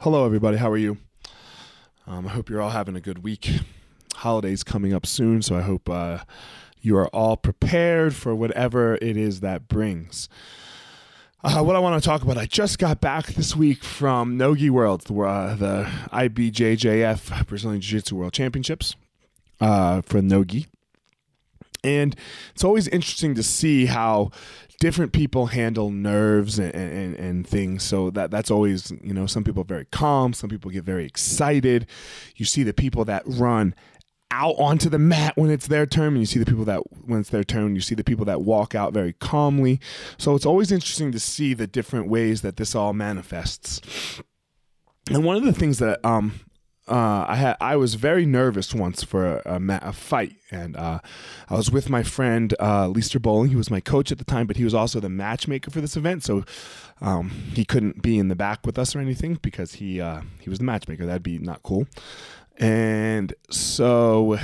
Hello, everybody. How are you? Um, I hope you're all having a good week. Holidays coming up soon, so I hope uh, you are all prepared for whatever it is that brings. Uh, what I want to talk about, I just got back this week from Nogi World, the, uh, the IBJJF Brazilian Jiu Jitsu World Championships uh, for Nogi. And it's always interesting to see how different people handle nerves and, and, and things. So that that's always, you know, some people are very calm, some people get very excited. You see the people that run out onto the mat when it's their turn and you see the people that when it's their turn you see the people that walk out very calmly so it's always interesting to see the different ways that this all manifests and one of the things that um uh, I had I was very nervous once for a, a, a fight, and uh, I was with my friend uh, Leister Bowling. He was my coach at the time, but he was also the matchmaker for this event, so um, he couldn't be in the back with us or anything because he uh, he was the matchmaker. That'd be not cool. And so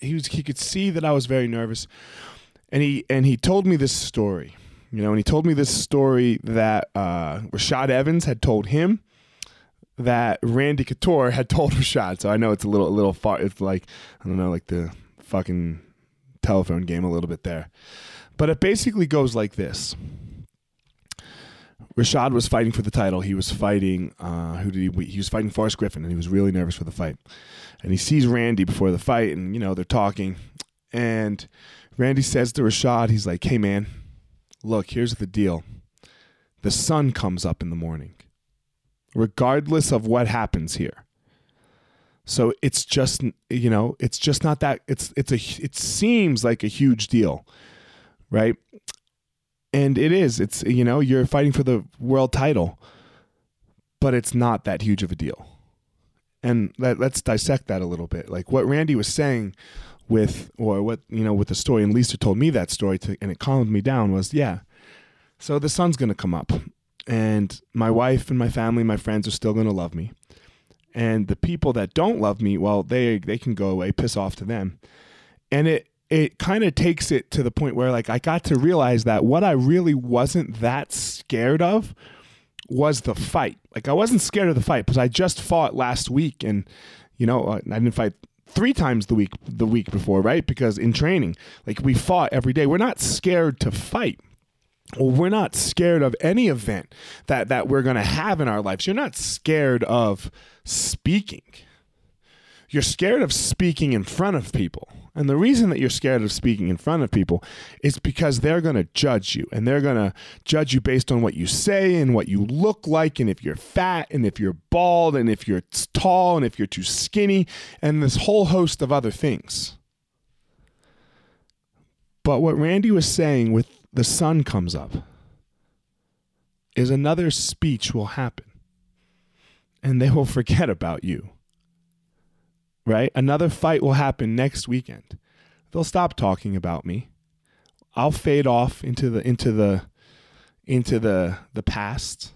he was he could see that I was very nervous, and he and he told me this story. You know, and he told me this story that uh, Rashad Evans had told him that Randy Couture had told Rashad. So I know it's a little a little far. It's like I don't know, like the fucking telephone game a little bit there. But it basically goes like this. Rashad was fighting for the title. He was fighting. Uh, who did he? He was fighting Forrest Griffin, and he was really nervous for the fight. And he sees Randy before the fight, and you know they're talking. And Randy says to Rashad, he's like, "Hey man, look, here's the deal. The sun comes up in the morning regardless of what happens here. So it's just you know it's just not that it's it's a it seems like a huge deal, right? And it is. It's you know you're fighting for the world title, but it's not that huge of a deal. And let, let's dissect that a little bit. Like what Randy was saying with or what you know with the story and Lisa told me that story to, and it calmed me down was yeah. So the sun's going to come up and my wife and my family, my friends are still going to love me. And the people that don't love me, well, they they can go away, piss off to them. And it it kind of takes it to the point where like I got to realize that what I really wasn't that scared of was the fight. Like I wasn't scared of the fight because I just fought last week and you know, uh, I didn't fight three times the week the week before, right? Because in training, like we fought every day. We're not scared to fight we're not scared of any event that that we're going to have in our lives. You're not scared of speaking. You're scared of speaking in front of people. And the reason that you're scared of speaking in front of people is because they're going to judge you and they're going to judge you based on what you say and what you look like and if you're fat and if you're bald and if you're tall and if you're too skinny and this whole host of other things. But what Randy was saying with the sun comes up, is another speech will happen and they will forget about you. Right? Another fight will happen next weekend. They'll stop talking about me. I'll fade off into the into the into the the past.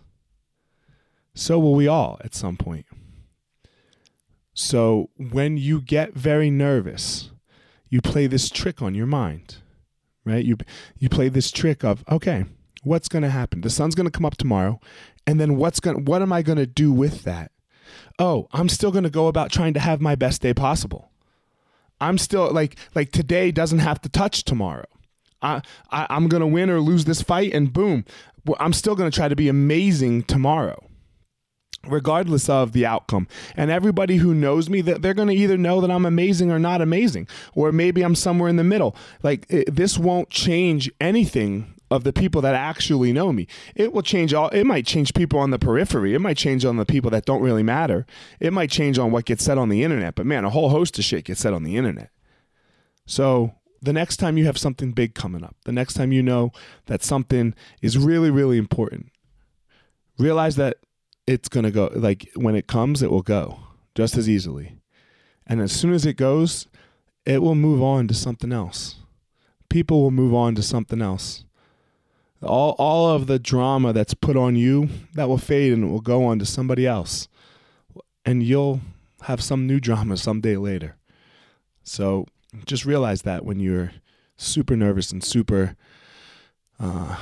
So will we all at some point. So when you get very nervous, you play this trick on your mind right? You you play this trick of okay, what's going to happen? The sun's going to come up tomorrow, and then what's going what am I going to do with that? Oh, I'm still going to go about trying to have my best day possible. I'm still like like today doesn't have to touch tomorrow. I, I I'm going to win or lose this fight, and boom, I'm still going to try to be amazing tomorrow regardless of the outcome. And everybody who knows me that they're going to either know that I'm amazing or not amazing or maybe I'm somewhere in the middle. Like it, this won't change anything of the people that actually know me. It will change all it might change people on the periphery. It might change on the people that don't really matter. It might change on what gets said on the internet, but man, a whole host of shit gets said on the internet. So, the next time you have something big coming up, the next time you know that something is really really important, realize that it's going to go like when it comes it will go just as easily. And as soon as it goes it will move on to something else. People will move on to something else. All all of the drama that's put on you that will fade and it will go on to somebody else. And you'll have some new drama someday later. So just realize that when you're super nervous and super uh,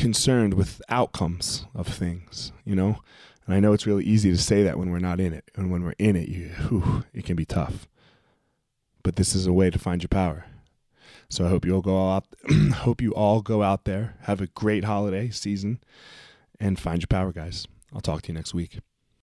concerned with outcomes of things, you know? And I know it's really easy to say that when we're not in it. And when we're in it, you, whew, it can be tough. But this is a way to find your power. So I hope you all go out hope you all go out there, have a great holiday season and find your power guys. I'll talk to you next week.